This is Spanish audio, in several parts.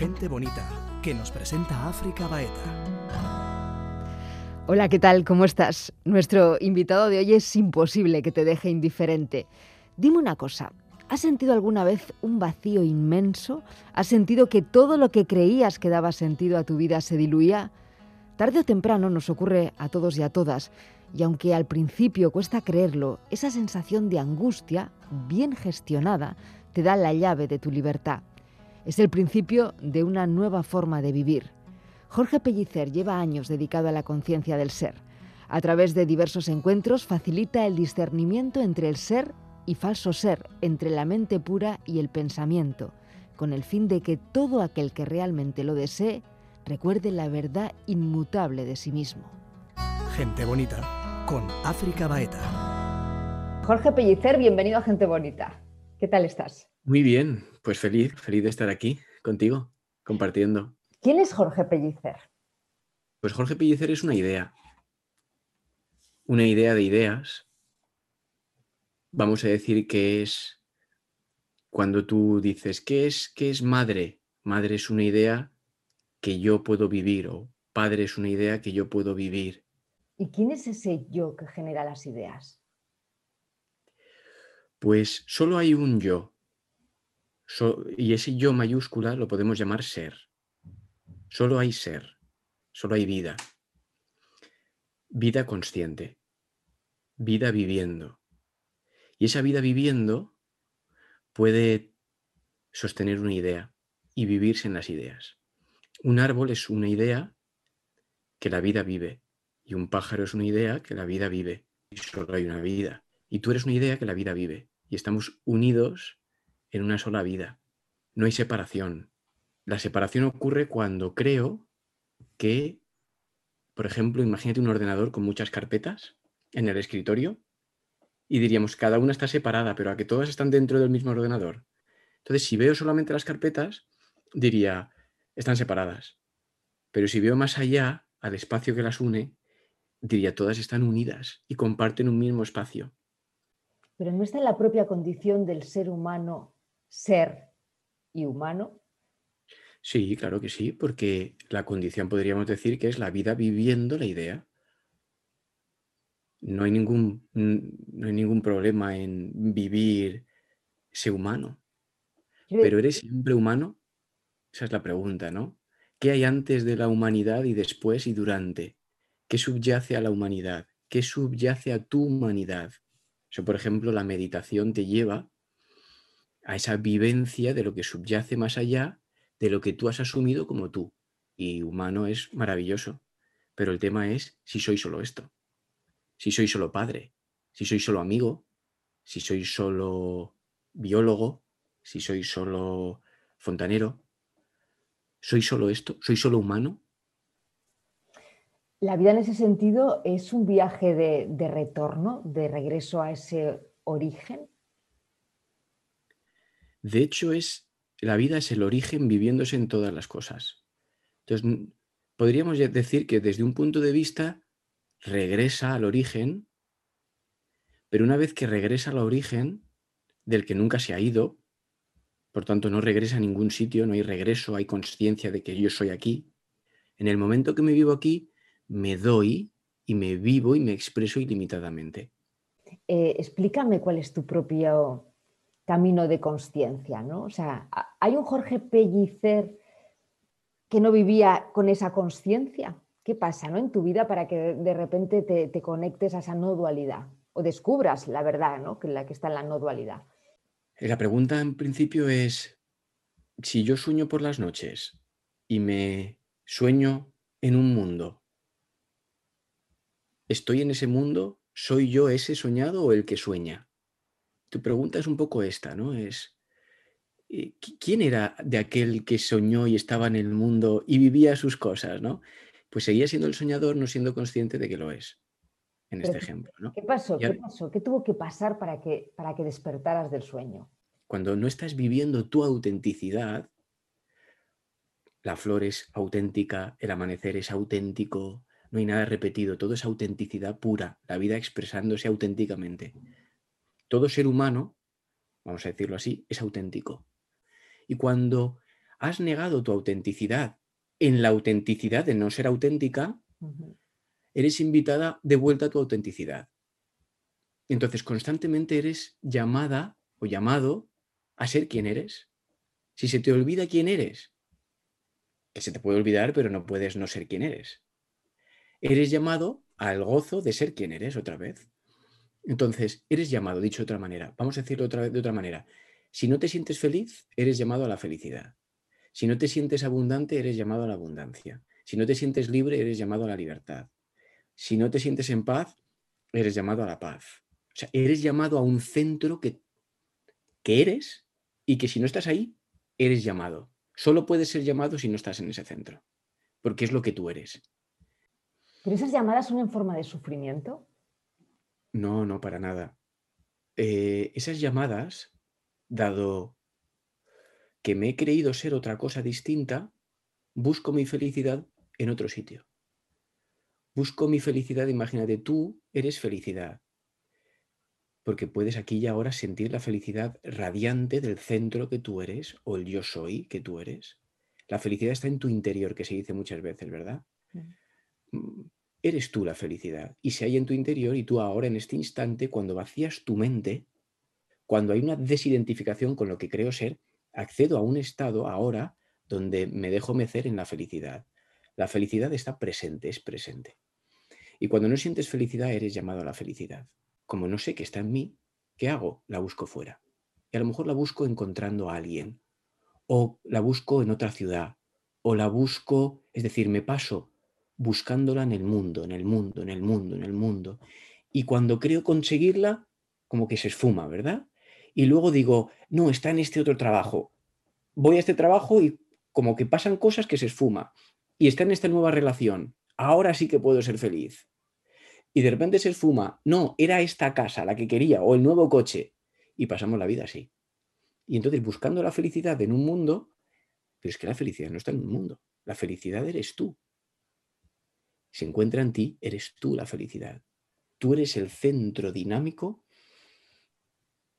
Gente Bonita, que nos presenta África Baeta. Hola, ¿qué tal? ¿Cómo estás? Nuestro invitado de hoy es imposible que te deje indiferente. Dime una cosa, ¿has sentido alguna vez un vacío inmenso? ¿Has sentido que todo lo que creías que daba sentido a tu vida se diluía? Tarde o temprano nos ocurre a todos y a todas, y aunque al principio cuesta creerlo, esa sensación de angustia, bien gestionada, te da la llave de tu libertad. Es el principio de una nueva forma de vivir. Jorge Pellicer lleva años dedicado a la conciencia del ser. A través de diversos encuentros facilita el discernimiento entre el ser y falso ser, entre la mente pura y el pensamiento, con el fin de que todo aquel que realmente lo desee recuerde la verdad inmutable de sí mismo. Gente Bonita con África Baeta. Jorge Pellicer, bienvenido a Gente Bonita. ¿Qué tal estás? Muy bien, pues feliz, feliz de estar aquí contigo, compartiendo. ¿Quién es Jorge Pellicer? Pues Jorge Pellicer es una idea, una idea de ideas. Vamos a decir que es cuando tú dices, ¿qué es, qué es madre? Madre es una idea que yo puedo vivir o padre es una idea que yo puedo vivir. ¿Y quién es ese yo que genera las ideas? Pues solo hay un yo. Y ese yo mayúscula lo podemos llamar ser. Solo hay ser. Solo hay vida. Vida consciente. Vida viviendo. Y esa vida viviendo puede sostener una idea y vivirse en las ideas. Un árbol es una idea que la vida vive y un pájaro es una idea que la vida vive y solo hay una vida. Y tú eres una idea que la vida vive y estamos unidos en una sola vida. No hay separación. La separación ocurre cuando creo que, por ejemplo, imagínate un ordenador con muchas carpetas en el escritorio y diríamos, cada una está separada, pero a que todas están dentro del mismo ordenador. Entonces, si veo solamente las carpetas, diría, están separadas. Pero si veo más allá, al espacio que las une, diría, todas están unidas y comparten un mismo espacio pero ¿no está en la propia condición del ser humano ser y humano? Sí, claro que sí, porque la condición podríamos decir que es la vida viviendo la idea. No hay ningún, no hay ningún problema en vivir ser humano. Pero ¿eres siempre humano? Esa es la pregunta, ¿no? ¿Qué hay antes de la humanidad y después y durante? ¿Qué subyace a la humanidad? ¿Qué subyace a tu humanidad? Eso, por ejemplo, la meditación te lleva a esa vivencia de lo que subyace más allá de lo que tú has asumido como tú. Y humano es maravilloso. Pero el tema es si soy solo esto. Si soy solo padre, si soy solo amigo, si soy solo biólogo, si soy solo fontanero. ¿Soy solo esto? ¿Soy solo humano? La vida en ese sentido es un viaje de, retorno, de regreso a ese origen. De hecho, es la vida es el origen viviéndose en todas las cosas. Entonces, podríamos decir que desde un punto de vista regresa al origen, pero una vez que regresa al origen, del que nunca se ha ido, por tanto no regresa a ningún sitio, no hay regreso, hay conciencia de que yo soy aquí. En el momento que me vivo aquí, me doy y me vivo y me expreso ilimitadamente. Eh, explícame cuál es tu propio camino de conciencia, ¿no? O sea, ¿hay un Jorge Pellicer que no vivía con esa conciencia? ¿Qué pasa ¿no? en tu vida para que de repente te, conectes a esa no dualidad o descubras la verdad ¿no? que, la que está en la no dualidad? La pregunta en principio es, si yo sueño por las noches y me sueño en un mundo ¿Estoy en ese mundo? ¿Soy yo ese soñado o el que sueña? Tu pregunta es un poco esta, ¿no? Es, eh, ¿quién era de aquel que soñó y estaba en el mundo y vivía sus cosas, ¿no? Pues seguía siendo el soñador no siendo consciente de que lo es, en este ejemplo, ¿no? ¿Qué pasó? ¿Qué pasó? ¿Qué tuvo que pasar para que, para que despertaras del sueño? Cuando no estás viviendo tu autenticidad, la flor es auténtica, el amanecer es auténtico, no hay nada repetido, todo es autenticidad pura, la vida expresándose auténticamente. Todo ser humano, vamos a decirlo así, es auténtico. Y cuando has negado tu autenticidad en la autenticidad de no ser auténtica, eres invitada de vuelta a tu autenticidad. Entonces, constantemente eres llamada o llamado a ser quien eres. Si se te olvida quién eres, que se te puede olvidar, pero no puedes no ser quien eres. Eres llamado al gozo de ser quien eres otra vez. Entonces, eres llamado, dicho de otra manera, vamos a decirlo otra de otra manera. Si no te sientes feliz, eres llamado a la felicidad. Si no te sientes abundante, eres llamado a la abundancia. Si no te sientes libre, eres llamado a la libertad. Si no te sientes en paz, eres llamado a la paz. O sea, eres llamado a un centro que, que eres y que si no estás ahí, eres llamado. Solo puedes ser llamado si no estás en ese centro, porque es lo que tú eres. ¿Pero esas llamadas son en forma de sufrimiento? No, no, para nada. Eh, esas llamadas, dado que me he creído ser otra cosa distinta, busco mi felicidad en otro sitio. Busco mi felicidad, imagínate, tú eres felicidad, porque puedes aquí y ahora sentir la felicidad radiante del centro que tú eres o el yo soy que tú eres. La felicidad está en tu interior, que se dice muchas veces, ¿verdad? Mm, eres tú la felicidad y se hay en tu interior y tú ahora en este instante, cuando vacías tu mente, cuando hay una desidentificación con lo que creo ser, accedo a un estado ahora donde me dejo mecer en la felicidad. La felicidad está presente, es presente. Y cuando no sientes felicidad, eres llamado a la felicidad. Como no sé que está en mí, ¿qué hago? La busco fuera. Y a lo mejor la busco encontrando a alguien, o la busco en otra ciudad, o la busco, es decir, me paso buscándola en el mundo, en el mundo, en el mundo, en el mundo. Y cuando creo conseguirla, como que se esfuma, ¿verdad? Y luego digo, no, está en este otro trabajo. Voy a este trabajo y como que pasan cosas que se esfuma y está en esta nueva relación. Ahora sí que puedo ser feliz. Y de repente se esfuma. No, era esta casa la que quería o el nuevo coche. Y pasamos la vida así. Y entonces buscando la felicidad en un mundo, pero es que la felicidad no está en un mundo. La felicidad eres tú. Se encuentra en ti, eres tú la felicidad. Tú eres el centro dinámico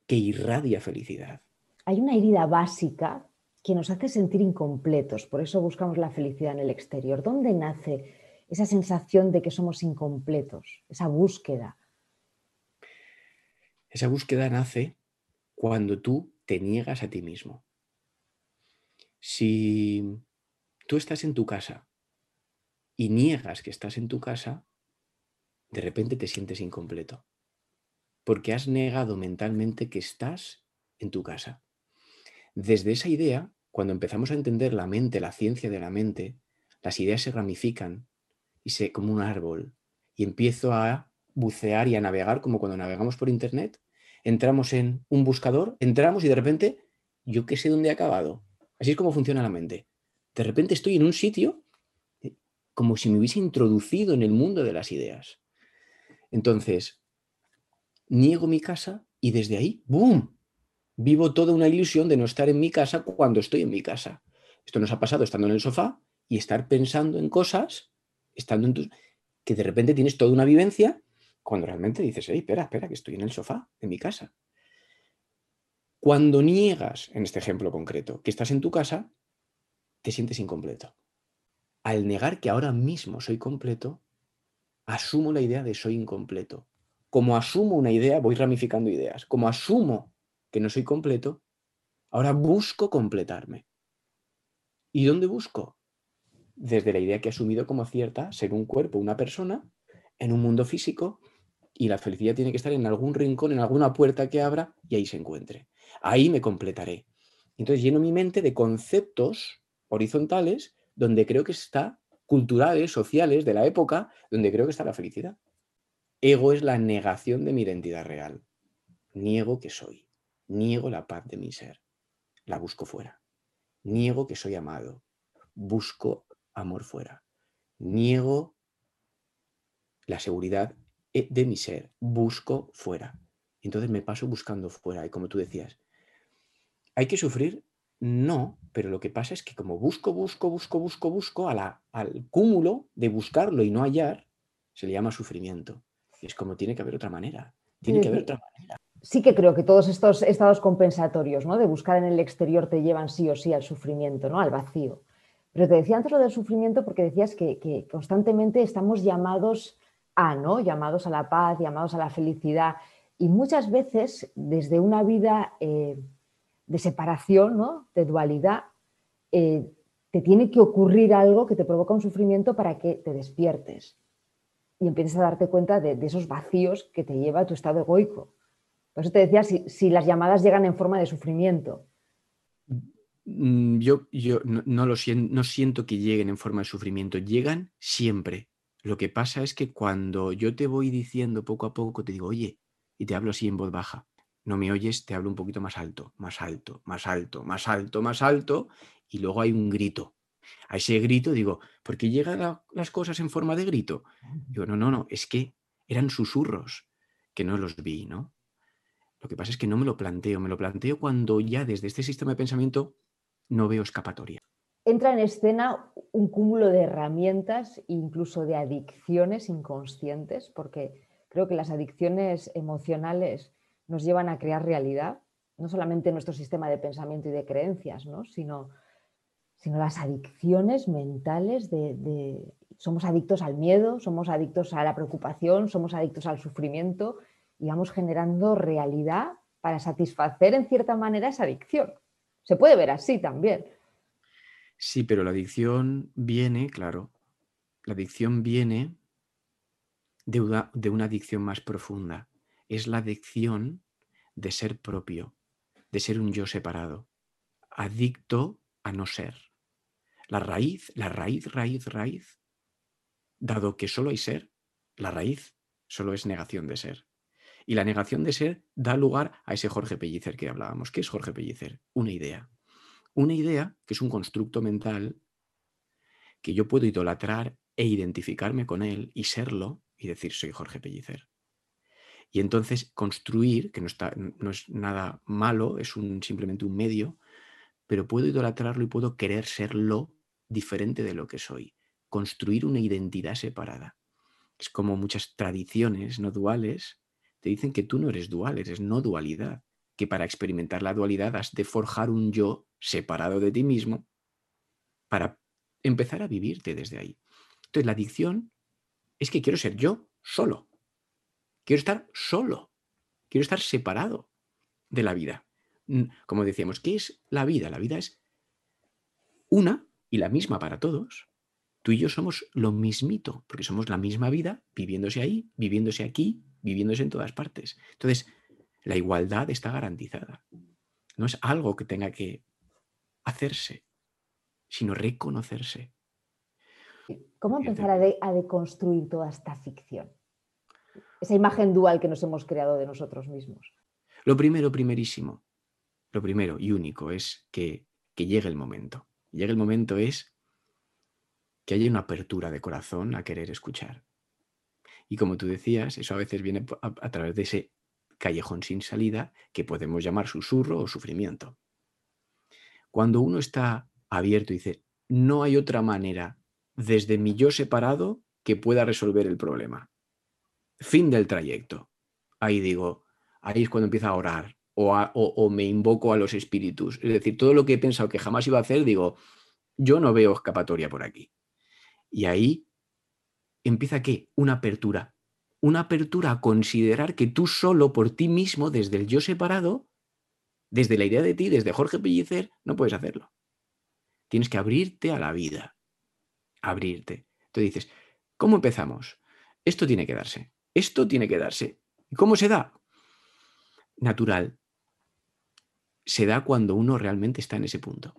que irradia felicidad. Hay una herida básica que nos hace sentir incompletos, por eso buscamos la felicidad en el exterior. ¿Dónde nace esa sensación de que somos incompletos, esa búsqueda? Esa búsqueda nace cuando tú te niegas a ti mismo. Si tú estás en tu casa y niegas que estás en tu casa, de repente te sientes incompleto, porque has negado mentalmente que estás en tu casa. Desde esa idea, cuando empezamos a entender la mente, la ciencia de la mente, las ideas se ramifican y se como un árbol y empiezo a bucear y a navegar como cuando navegamos por internet, entramos en un buscador, entramos y de repente yo qué sé dónde he acabado. Así es como funciona la mente. De repente estoy en un sitio como si me hubiese introducido en el mundo de las ideas. Entonces, niego mi casa y desde ahí, ¡boom! vivo toda una ilusión de no estar en mi casa cuando estoy en mi casa. Esto nos ha pasado estando en el sofá y estar pensando en cosas, estando en que de repente tienes toda una vivencia cuando realmente dices, hey, espera, espera, que estoy en el sofá, en mi casa. Cuando niegas, en este ejemplo concreto, que estás en tu casa, te sientes incompleto. Al negar que ahora mismo soy completo, asumo la idea de soy incompleto. Como asumo una idea, voy ramificando ideas. Como asumo que no soy completo, ahora busco completarme. ¿Y dónde busco? Desde la idea que he asumido como cierta ser un cuerpo, una persona, en un mundo físico, y la felicidad tiene que estar en algún rincón, en alguna puerta que abra, y ahí se encuentre. Ahí me completaré. Entonces lleno mi mente de conceptos horizontales donde creo que está, culturales, sociales, de la época, donde creo que está la felicidad. Ego es la negación de mi identidad real. Niego que soy. Niego la paz de mi ser, la busco fuera. Niego que soy amado, busco amor fuera. Niego la seguridad eh, de mi ser, busco fuera. Entonces me paso buscando fuera. Y como tú decías, ¿hay que sufrir? No, pero lo que pasa es que como busco, busco, busco, busco, busco, a la, al cúmulo de buscarlo y no hallar, se le llama sufrimiento. Es como tiene que haber otra manera. Tiene que haber otra manera. sí que creo que todos estos estados compensatorios, ¿no? De buscar en el exterior te llevan sí o sí al sufrimiento, ¿no? Al vacío. Pero te decía antes lo del sufrimiento porque decías que, constantemente estamos llamados a, ¿no? Llamados a la paz, llamados a la felicidad. Y muchas veces, desde una vida eh, de separación, ¿no? De dualidad, eh, te tiene que ocurrir algo que te provoca un sufrimiento para que te despiertes y empieces a darte cuenta de, esos vacíos que te lleva a tu estado egoico. Por eso te decía si, las llamadas llegan en forma de sufrimiento. Mm, yo, yo no, lo siento, no siento que lleguen en forma de sufrimiento, llegan siempre. Lo que pasa es que cuando yo te voy diciendo poco a poco, te digo, oye, y te hablo así en voz baja, no me oyes, te hablo un poquito más alto, más alto, más alto, más alto, más alto, y luego hay un grito. A ese grito digo, ¿por qué llegan las cosas en forma de grito? Digo, no, no, no, es que eran susurros que no los vi, ¿no? Lo que pasa es que no me lo planteo, me lo planteo cuando ya desde este sistema de pensamiento no veo escapatoria. Entra en escena un cúmulo de herramientas, incluso de adicciones inconscientes, porque creo que las adicciones emocionales nos llevan a crear realidad, no solamente nuestro sistema de pensamiento y de creencias, ¿no? sino sino las adicciones mentales de, somos adictos al miedo, somos adictos a la preocupación, somos adictos al sufrimiento y vamos generando realidad para satisfacer en cierta manera esa adicción. Se puede ver así también. Sí, pero la adicción viene, claro, la adicción viene de una, de una adicción más profunda. Es la adicción de ser propio, de ser un yo separado, adicto a no ser. La raíz, la raíz, raíz, raíz, dado que solo hay ser, la raíz solo es negación de ser. Y la negación de ser da lugar a ese Jorge Pellicer que hablábamos. ¿Qué es Jorge Pellicer? Una idea. Una idea que es un constructo mental que yo puedo idolatrar e identificarme con él y serlo y decir soy Jorge Pellicer. Y entonces construir, que no, está, no es nada malo, es simplemente un medio, pero puedo idolatrarlo y puedo querer serlo diferente de lo que soy, construir una identidad separada. Es como muchas tradiciones no duales te dicen que tú no eres dual, eres no dualidad, que para experimentar la dualidad has de forjar un yo separado de ti mismo para empezar a vivirte desde ahí. Entonces la adicción es que quiero ser yo solo, quiero estar solo, quiero estar separado de la vida. Como decíamos, ¿qué es la vida? La vida es una y la misma para todos, tú y yo somos lo mismito, porque somos la misma vida, viviéndose ahí, viviéndose aquí, viviéndose en todas partes. Entonces, la igualdad está garantizada. No es algo que tenga que hacerse, sino reconocerse. ¿Cómo empezar a, deconstruir toda esta ficción? Esa imagen dual que nos hemos creado de nosotros mismos. Lo primero, primerísimo, lo primero y único es que, llegue el momento llega el momento es que haya una apertura de corazón a querer escuchar. Y como tú decías, eso a veces viene a, través de ese callejón sin salida que podemos llamar susurro o sufrimiento. Cuando uno está abierto y dice, no hay otra manera desde mi yo separado que pueda resolver el problema. Fin del trayecto. Ahí digo, ahí es cuando empieza a orar, o, me invoco a los espíritus. Es decir, todo lo que he pensado que jamás iba a hacer, digo, yo no veo escapatoria por aquí. Y ahí empieza qué? Una apertura. Una apertura a considerar que tú solo por ti mismo, desde el yo separado, desde la idea de ti, desde Jorge Pellicer, no puedes hacerlo. Tienes que abrirte a la vida. Abrirte. Entonces dices, ¿cómo empezamos? Esto tiene que darse. Esto tiene que darse. ¿Cómo se da? Natural, se da cuando uno realmente está en ese punto.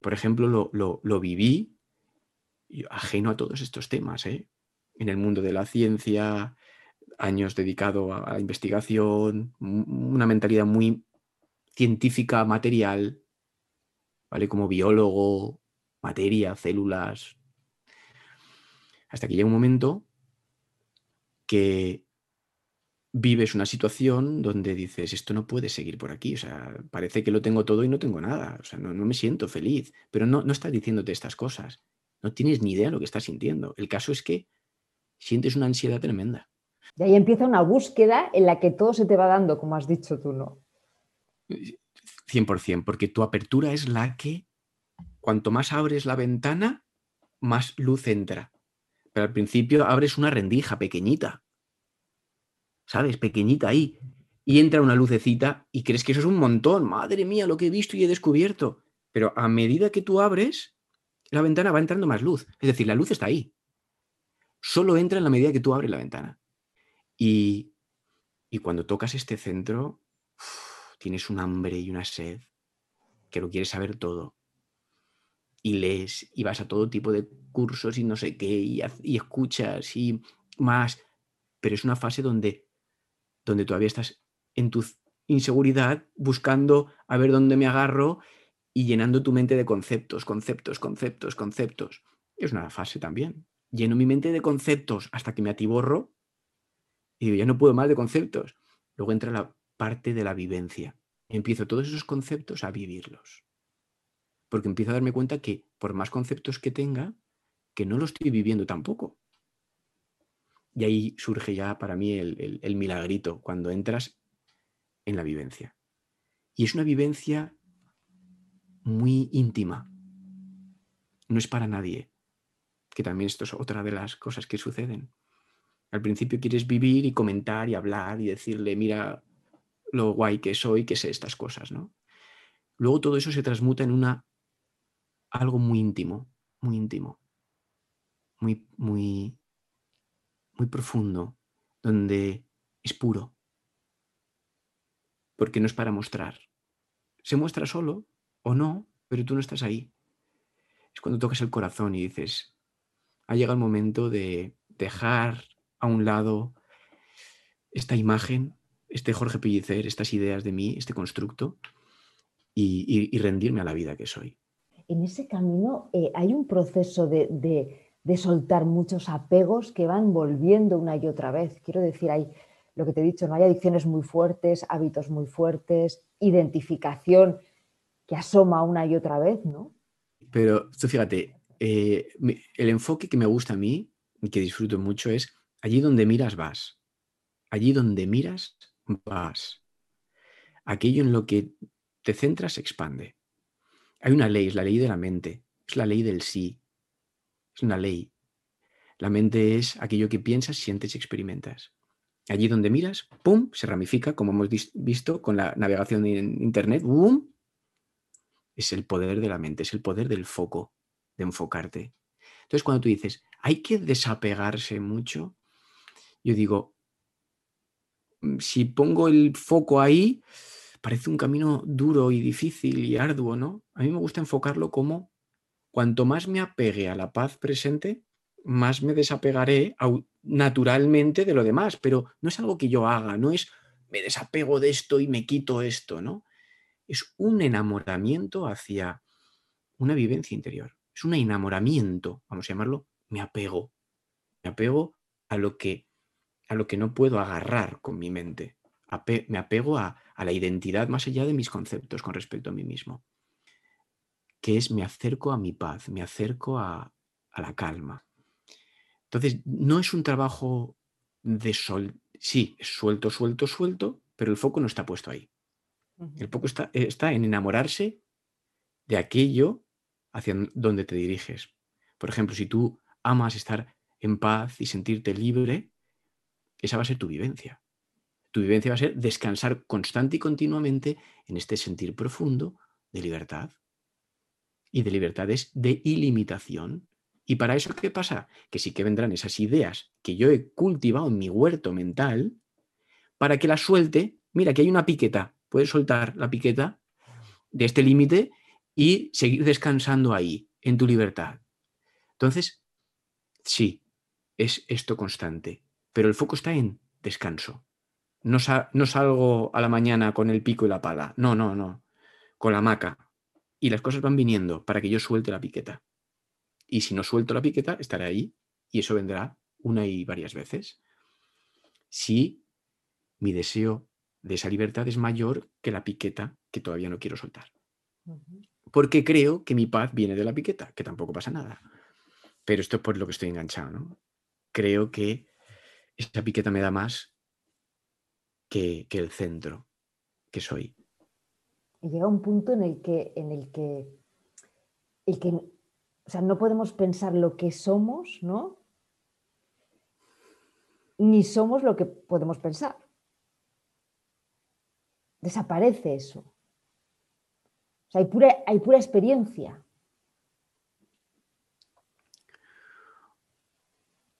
Por ejemplo, lo, viví ajeno a todos estos temas, ¿eh? en el mundo de la ciencia, años dedicado a la investigación, una mentalidad muy científica, material, ¿vale? Como biólogo, materia, células. Hasta que llega un momento que vives una situación donde dices, esto no puede seguir por aquí, o sea, parece que lo tengo todo y no tengo nada, o sea, no, me siento feliz, pero no, no estás diciéndote estas cosas, no tienes ni idea de lo que estás sintiendo. El caso es que sientes una ansiedad tremenda. Y ahí empieza una búsqueda en la que todo se te va dando, como has dicho tú, ¿no? 100%, porque tu apertura es la que, cuanto más abres la ventana, más luz entra. Al principio abres una rendija pequeñita, ¿sabes? Pequeñita ahí. Y entra una lucecita y crees que eso es un montón. Madre mía, lo que he visto y he descubierto. Pero a medida que tú abres, la ventana va entrando más luz. Es decir, la luz está ahí. Solo entra en la medida que tú abres la ventana. Y, cuando tocas este centro, tienes un hambre y una sed que lo quieres saber todo. Y lees y vas a todo tipo de cursos y no sé qué, y, escuchas y más. Pero es una fase donde, donde todavía estás en tu inseguridad buscando a ver dónde me agarro y llenando tu mente de conceptos, conceptos, conceptos, conceptos. Es una fase también. Lleno mi mente de conceptos hasta que me atiborro y digo, ya no puedo más de conceptos. Luego entra la parte de la vivencia. Empiezo todos esos conceptos a vivirlos. Porque empiezo a darme cuenta que por más conceptos que tenga, que no lo estoy viviendo tampoco. Y ahí surge ya para mí el, el milagrito, cuando entras en la vivencia. Y es una vivencia muy íntima. No es para nadie. Que también esto es otra de las cosas que suceden. Al principio quieres vivir y comentar y hablar y decirle, mira lo guay que soy, que sé estas cosas, ¿no? Luego todo eso se transmuta en una algo muy íntimo, muy íntimo, muy, muy, muy profundo, donde es puro, porque no es para mostrar. Se muestra solo o no, pero tú no estás ahí. Es cuando tocas el corazón y dices, ha llegado el momento de dejar a un lado esta imagen, este Jorge Pellicer, estas ideas de mí, este constructo, y, rendirme a la vida que soy. En ese camino eh, hay un proceso de, soltar muchos apegos que van volviendo una y otra vez. Quiero decir, hay lo que te he dicho, no hay adicciones muy fuertes, hábitos muy fuertes, identificación que asoma una y otra vez, ¿no? Pero tú fíjate, eh, el enfoque que me gusta a mí y que disfruto mucho es Allí donde miras vas. Allí donde miras vas. Aquello en lo que te centras expande. Hay una ley, es la ley de la mente, es la ley del sí. Es una ley. La mente es aquello que piensas, sientes y experimentas. Allí donde miras, ¡pum!, se ramifica, como hemos visto con la navegación en Internet, ¡pum! Es el poder de la mente, es el poder del foco, de enfocarte. Entonces, cuando tú dices, hay que desapegarse mucho, yo digo, mm, si pongo el foco ahí, parece un camino duro y difícil y arduo, ¿no? A mí me gusta enfocarlo como cuanto más me apegue a la paz presente, más me desapegaré naturalmente de lo demás, pero no es algo que yo haga, no es me desapego de esto y me quito esto, ¿no? Es un enamoramiento hacia una vivencia interior, es un enamoramiento, vamos a llamarlo, me apego, me apego a lo que a lo que no puedo agarrar con mi mente. me apego a, la identidad más allá de mis conceptos con respecto a mí mismo, que es me acerco a mi paz, me acerco a, la calma. Entonces, no es un trabajo de sol, sí, suelto, suelto, suelto, pero el foco no está puesto ahí. El foco está, está en enamorarse de aquello hacia donde te diriges. Por ejemplo, si tú amas estar en paz y sentirte libre, esa va a ser tu vivencia. Tu vivencia va a ser descansar constante y continuamente en este sentir profundo de libertad. Y de libertad es de ilimitación. Y para eso, ¿qué pasa? Que sí que vendrán esas ideas que yo he cultivado en mi huerto mental para que las suelte. Mira, que hay una piqueta. Puedes soltar la piqueta de este límite y seguir descansando ahí, en tu libertad. Entonces, sí, es esto constante pero el foco está en descanso. No, salgo a la mañana con el pico y la pala, no, no, no, con la maca. Y las cosas van viniendo para que yo suelte la piqueta. Y si no suelto la piqueta, estaré ahí y eso vendrá una y varias veces. Si mi deseo de esa libertad es mayor que la piqueta que todavía no quiero soltar. Porque creo que mi paz viene de la piqueta, que tampoco pasa nada. Pero esto es por lo que estoy enganchado, ¿no? Creo que esa piqueta me da más que, el centro que soy. Y llega un punto en el que, en el que, el que o sea, no podemos pensar lo que somos, ¿no? Ni somos lo que podemos pensar. Desaparece eso. O sea, hay pura, hay pura experiencia.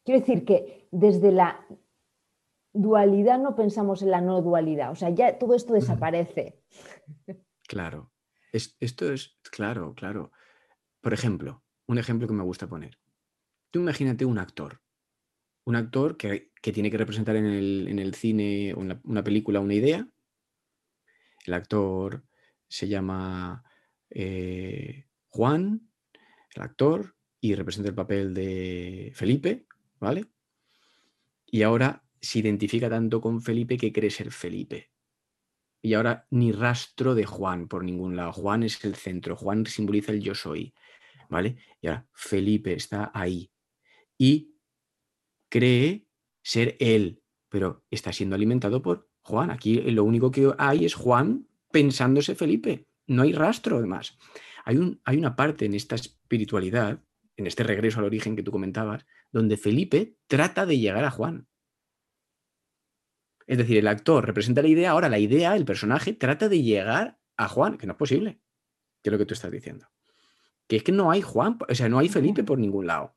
Quiero decir que desde la dualidad no pensamos en la no dualidad, o sea, ya todo esto desaparece. Claro, esto es, claro, claro. Por ejemplo, un ejemplo que me gusta poner. Tú imagínate un actor, un actor que, tiene que representar en el, cine una, una, película una idea. El actor se llama eh, Juan, el actor, y representa el papel de Felipe, ¿vale? Y ahora se identifica tanto con Felipe que cree ser Felipe. Y ahora ni rastro de Juan por ningún lado. Juan es el centro, Juan simboliza el yo soy, ¿vale? Y ahora Felipe está ahí y cree ser él, pero está siendo alimentado por Juan. Aquí lo único que hay es Juan pensándose Felipe. No hay rastro, además. Hay, un, hay una parte en esta espiritualidad, en este regreso al origen que tú comentabas, donde Felipe trata de llegar a Juan. Es decir, el actor representa la idea, ahora la idea, el personaje, trata de llegar a Juan, que no es posible, que es lo que tú estás diciendo. Que es que no hay Juan, o sea, no hay Felipe por ningún lado.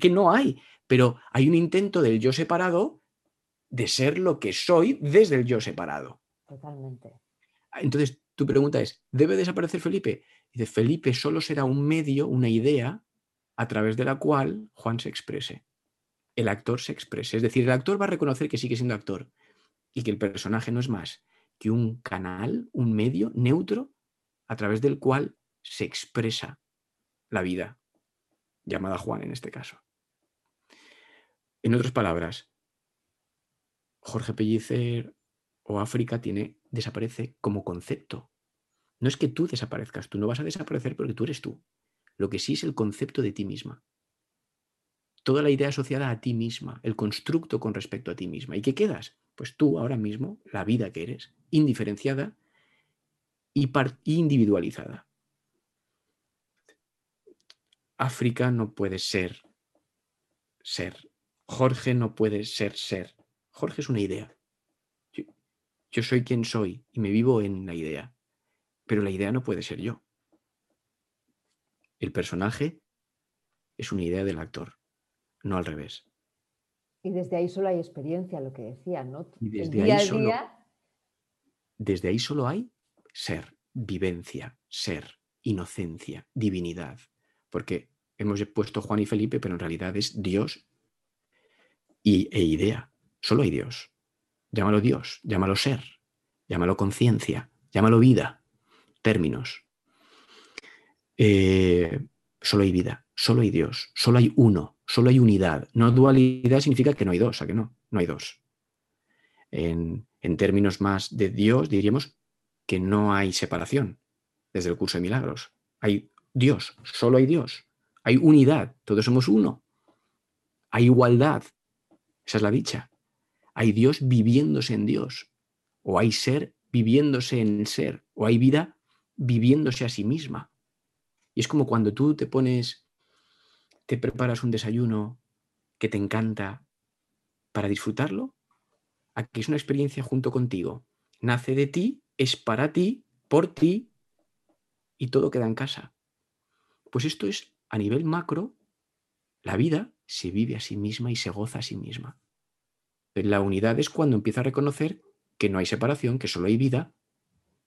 que no hay, pero hay un intento del yo separado de ser lo que soy desde el yo separado. Totalmente. Entonces, tu pregunta es, ¿debe desaparecer Felipe? Dice, Felipe solo será un medio, una idea, a través de la cual Juan se exprese. El actor se exprese. Es decir, el actor va a reconocer que sigue siendo actor y que el personaje no es más que un canal, un medio neutro a través del cual se expresa la vida, llamada Juan en este caso. En otras palabras, Jorge Pellicer o África tiene, desaparece como concepto. No es que tú desaparezcas, tú no vas a desaparecer porque tú eres tú. Lo que sí es el concepto de ti misma. Toda la idea asociada a ti misma, el constructo con respecto a ti misma. ¿Y qué quedas? Pues tú ahora mismo, la vida que eres, indiferenciada y individualizada. África no puede ser ser. Jorge no puede ser ser. Jorge es una idea. Yo soy quien soy y me vivo en la idea, pero la idea no puede ser yo. El personaje es una idea del actor, no al revés. Y desde ahí solo hay experiencia, lo que decía, ¿no? Y desde, ahí, solo, desde ahí solo hay ser, vivencia, ser, inocencia, divinidad. Porque hemos puesto Juan y Felipe, pero en realidad es Dios y, e idea. Solo hay Dios. Llámalo Dios, llámalo ser, llámalo conciencia, llámalo vida. Términos. Eh, solo hay vida, solo hay Dios, solo hay uno, solo hay unidad. No dualidad significa que no hay dos, ¿a que no? No hay dos. En, en términos más de Dios, diríamos que no hay separación desde el curso de milagros. Hay Dios, solo hay Dios. Hay unidad, todos somos uno. Hay igualdad, esa es la dicha hay Dios viviéndose en Dios, o hay ser viviéndose en el ser, o hay vida viviéndose a sí misma. Y es como cuando tú te pones, te preparas un desayuno que te encanta para disfrutarlo, aquí es una experiencia junto contigo. Nace de ti, es para ti, por ti, y todo queda en casa. Pues esto es a nivel macro, la vida se vive a sí misma y se goza a sí misma. La unidad es cuando empieza a reconocer que no hay separación, que solo hay vida,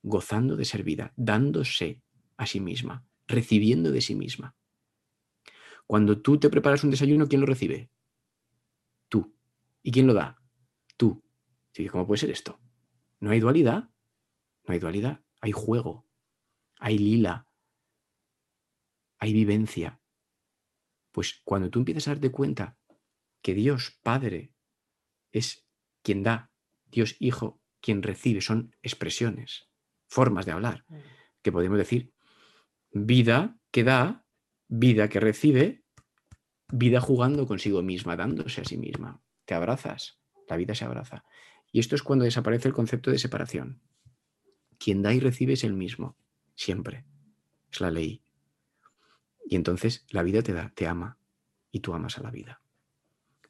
gozando de ser vida, dándose a sí misma, recibiendo de sí misma. Cuando tú te preparas un desayuno, ¿quién lo recibe? Tú. ¿Y quién lo da? Tú. ¿Cómo puede ser esto? ¿No hay dualidad? No hay dualidad. Hay juego. Hay lila. Hay vivencia. Pues cuando tú empiezas a darte cuenta que Dios Padre es quien da, Dios Hijo quien recibe, son expresiones, formas de hablar, mm. que podemos decir vida que da, vida que recibe, vida jugando consigo misma, dándose a sí misma. Te abrazas la vida se abraza. Y esto es cuando desaparece el concepto de separación. Quien da y recibe es el mismo, siempre. Es la ley. Y entonces la vida te da, te ama y tú amas a la vida.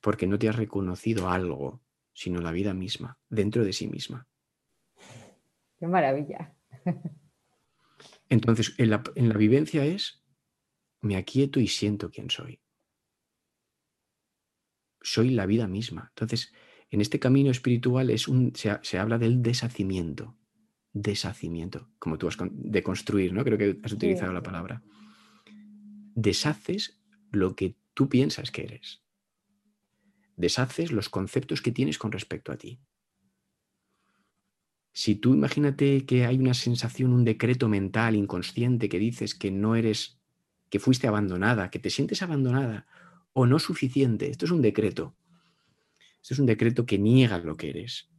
Porque no te has reconocido algo, sino la vida misma, dentro de sí misma. Qué maravilla. Entonces, en la, en la vivencia es, me aquieto y siento quién soy. Soy la vida misma. Entonces, en este camino espiritual es un, se, habla del deshacimiento. Deshacimiento, como tú has de construir, ¿no? Creo que has utilizado la palabra. Deshaces lo que tú piensas que eres. Deshaces los conceptos que tienes con respecto a ti. Si tú imagínate que hay una sensación, un decreto mental inconsciente que dices que no eres, que fuiste abandonada, que te sientes abandonada o no suficiente, esto es un decreto. Esto es un decreto que niega lo que eres.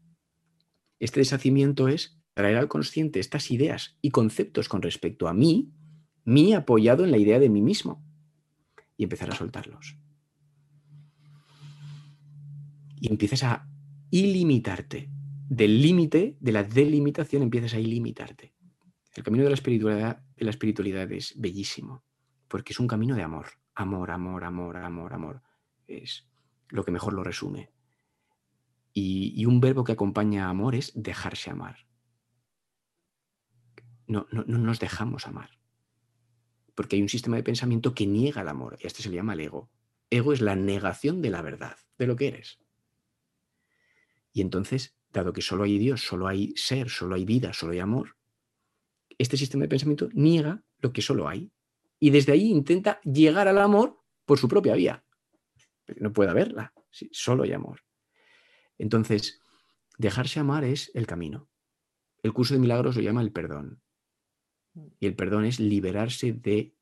Este deshacimiento es traer al consciente estas ideas y conceptos con respecto a mí, mí apoyado en la idea de mí mismo, y empezar a soltarlos. Y empiezas a ilimitarte. Del límite, de la delimitación, empiezas a ilimitarte. El camino de la espiritualidad, de la espiritualidad es bellísimo, porque es un camino de amor. Amor, amor, amor, amor, amor. Es lo que mejor lo resume. Y, un verbo que acompaña a amor es dejarse amar. No, no, no nos dejamos amar. Porque hay un sistema de pensamiento que niega el amor. Y este se le llama el ego. Ego es la negación de la verdad, de lo que eres. Y entonces, dado que solo hay Dios, solo hay ser, solo hay vida, solo hay amor, este sistema de pensamiento niega lo que solo hay. Y desde ahí intenta llegar al amor por su propia vía. no puede haberla, solo hay amor. Entonces, dejarse amar es el camino. El curso de milagros lo llama el perdón. Y el perdón es liberarse de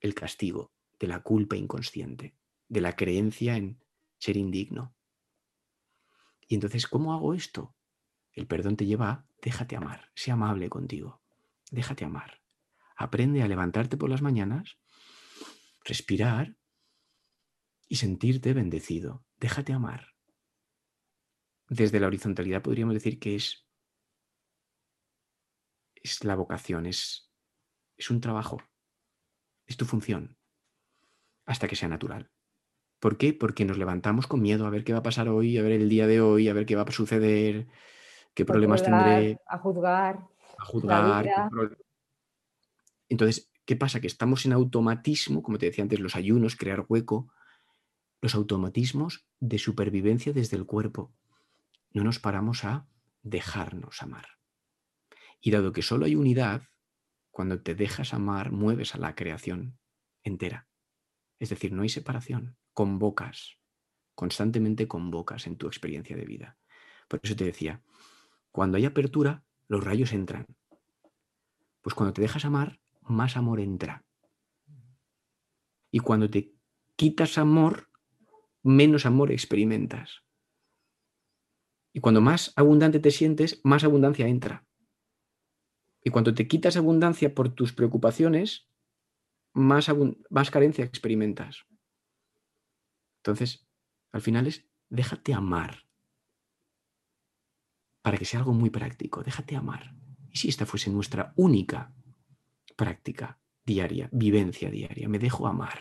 el castigo, de la culpa inconsciente, de la creencia en ser indigno. Y entonces, ¿cómo hago esto? El perdón te lleva a déjate amar, sé amable contigo, déjate amar. Aprende a levantarte por las mañanas, respirar y sentirte bendecido. Déjate amar desde la horizontalidad podríamos decir que es, es la vocación, es, es un trabajo, es tu función, hasta que sea natural. ¿Por qué? Porque nos levantamos con miedo a ver qué va a pasar hoy, a ver el día de hoy, a ver qué va a suceder, qué problemas tendré. A juzgar. A juzgar. Entonces, ¿qué pasa? Que estamos en automatismo, como te decía antes, los ayunos, crear hueco, los automatismos de supervivencia desde el cuerpo no nos paramos a dejarnos amar. Y dado que solo hay unidad, cuando te dejas amar, mueves a la creación entera. Es decir, no hay separación, convocas, constantemente convocas en tu experiencia de vida. Por eso te decía, cuando hay apertura, los rayos entran. Pues cuando te dejas amar, más amor entra. Y cuando te quitas amor, menos amor experimentas. Y cuando más abundante te sientes, más abundancia entra. Y cuando te quitas abundancia por tus preocupaciones, más, más carencia experimentas. Entonces, al final es, déjate amar. Para que sea algo muy práctico, déjate amar. ¿Y si esta fuese nuestra única práctica diaria, vivencia diaria? Me dejo amar.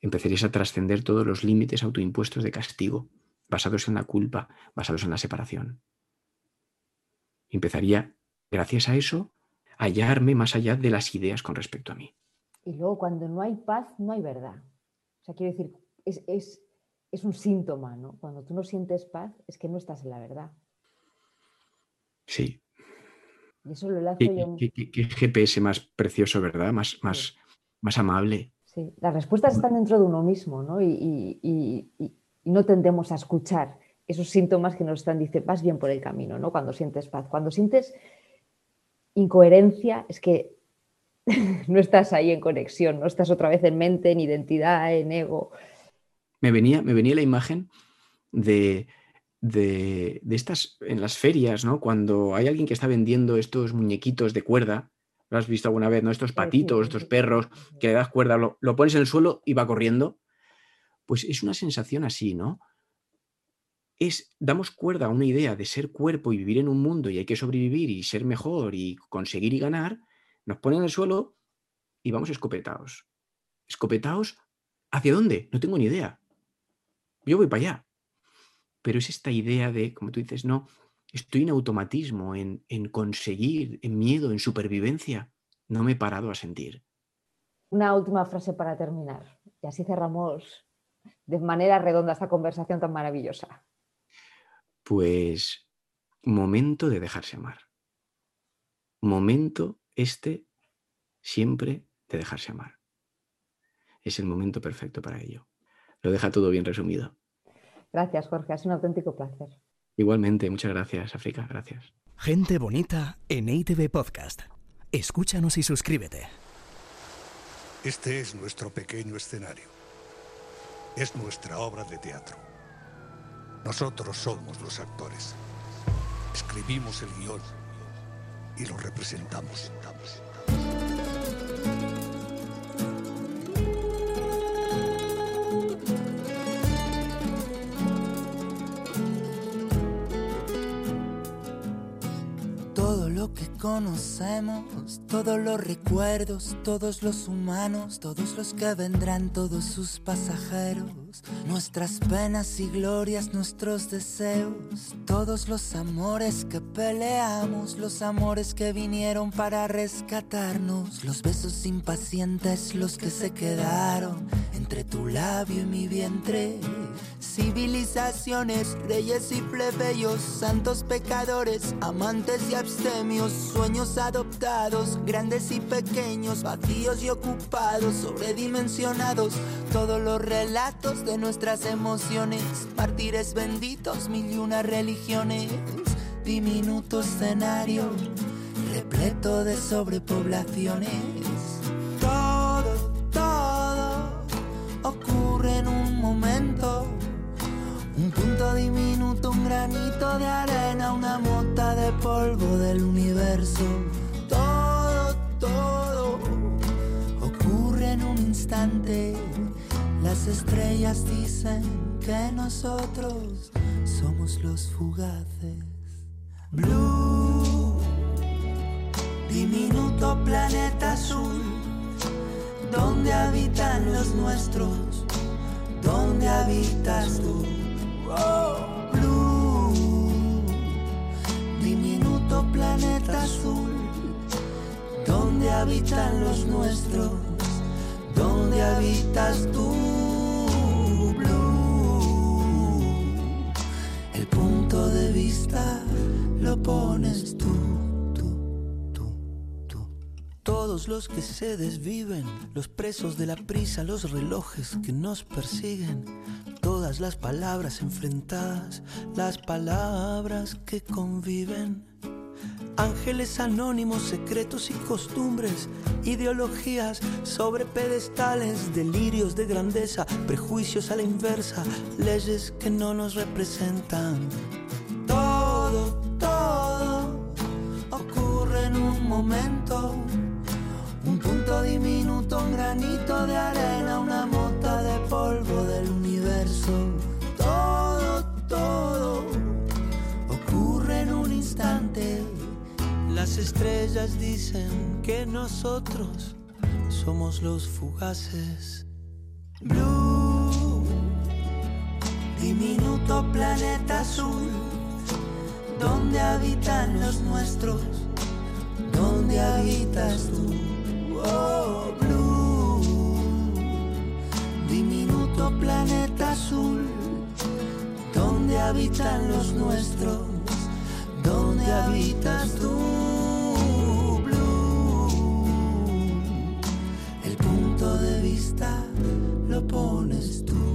Empezarías a trascender todos los límites autoimpuestos de castigo basados en la culpa, basados en la separación. Empezaría, gracias a eso, a hallarme más allá de las ideas con respecto a mí. Y luego, cuando no hay paz, no hay verdad. O sea, quiero decir, es, un síntoma, ¿no? Cuando tú no sientes paz, es que no estás en la verdad. Sí. Y eso lo enlazo ¿Qué, yo... ¿qué, GPS más precioso, ¿verdad? Más, más, más amable. Sí, las respuestas están dentro de uno mismo, ¿no? y, y no tendemos a escuchar esos síntomas que nos están diciendo, vas bien por el camino, ¿no? Cuando sientes paz. Cuando sientes incoherencia, es que no estás ahí en conexión, no estás otra vez en mente, en identidad, en ego. Me venía, me venía la imagen de, de, estas, en las ferias, ¿no? Cuando hay alguien que está vendiendo estos muñequitos de cuerda, lo has visto alguna vez, ¿no? Estos patitos, estos perros, que le das cuerda, lo, lo pones en el suelo y va corriendo pues es una sensación así, ¿no? es, damos cuerda a una idea de ser cuerpo y vivir en un mundo y hay que sobrevivir y ser mejor y conseguir y ganar, nos ponen en el suelo y vamos escopetados. ¿Escopetados hacia dónde? No tengo ni idea. Yo voy para allá. Pero es esta idea de, como tú dices, no, estoy en automatismo, en, en conseguir, en miedo, en supervivencia. No me he parado a sentir. Una última frase para terminar. Y así cerramos de manera redonda esta conversación tan maravillosa. Pues momento de dejarse amar. Momento este siempre de dejarse amar. Es el momento perfecto para ello. Lo deja todo bien resumido. Gracias, Jorge. Ha sido un auténtico placer. Igualmente, muchas gracias, África. Gracias. Gente bonita en ITV Podcast. Escúchanos y suscríbete. Este es nuestro pequeño escenario. Es nuestra obra de teatro. Nosotros somos los actores. Escribimos el guion y lo representamos. Conocemos todos los recuerdos, todos los humanos, todos los que vendrán, todos sus pasajeros, nuestras penas y glorias, nuestros deseos, todos los amores que peleamos, los amores que vinieron para rescatarnos, los besos impacientes, los que se quedaron entre tu labio y mi vientre, civilizaciones, reyes y plebeyos, santos pecadores, amantes y abstemios sueños adoptados, grandes y pequeños, vacíos y ocupados, sobredimensionados, todos los relatos de nuestras emociones, mártires benditos, mil y una religiones, diminuto escenario, repleto de sobrepoblaciones. Diminuto, un granito de arena, una mota de polvo del universo. Todo, todo ocurre en un instante. Las estrellas dicen que nosotros somos los fugaces. Blue, diminuto planeta azul, donde habitan los nuestros, donde habitas tú. Blue, diminuto planeta azul, donde habitan los nuestros, donde habitas tú. Blue, el punto de vista lo pones tú. Todos los que se desviven, los presos de la prisa, los relojes que nos persiguen, las palabras enfrentadas, las palabras que conviven. Ángeles anónimos, secretos y costumbres, ideologías sobre pedestales, delirios de grandeza, prejuicios a la inversa, leyes que no nos representan. Todo, todo ocurre en un momento Las estrellas dicen que nosotros somos los fugaces. Blue, diminuto planeta azul, donde habitan los nuestros, donde habitas tú oh, blue, diminuto planeta azul, donde habitan los nuestros, donde habitas tú, de vista lo pones tú.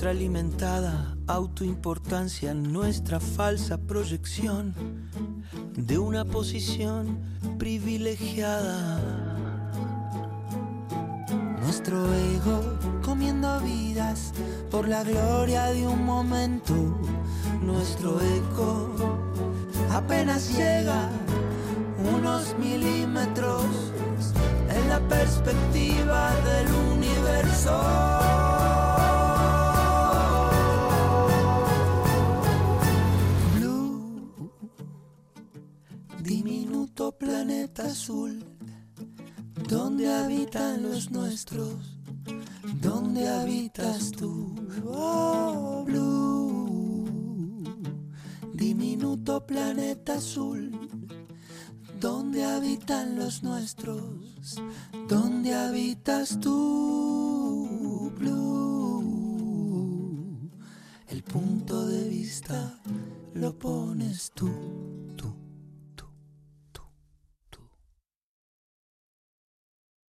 nuestra alimentada autoimportancia, nuestra falsa proyección de una posición privilegiada. Nuestro ego comiendo vidas por la gloria de un momento nuestro eco apenas llega unos milímetros en la perspectiva del universo. Blue, diminuto planeta azul, donde habitan los nuestros, donde habitas tú. Oh, blue, diminuto planeta azul ¿Dónde habitan los nuestros? ¿Dónde habitas tú, Blue? El punto de vista lo pones tú.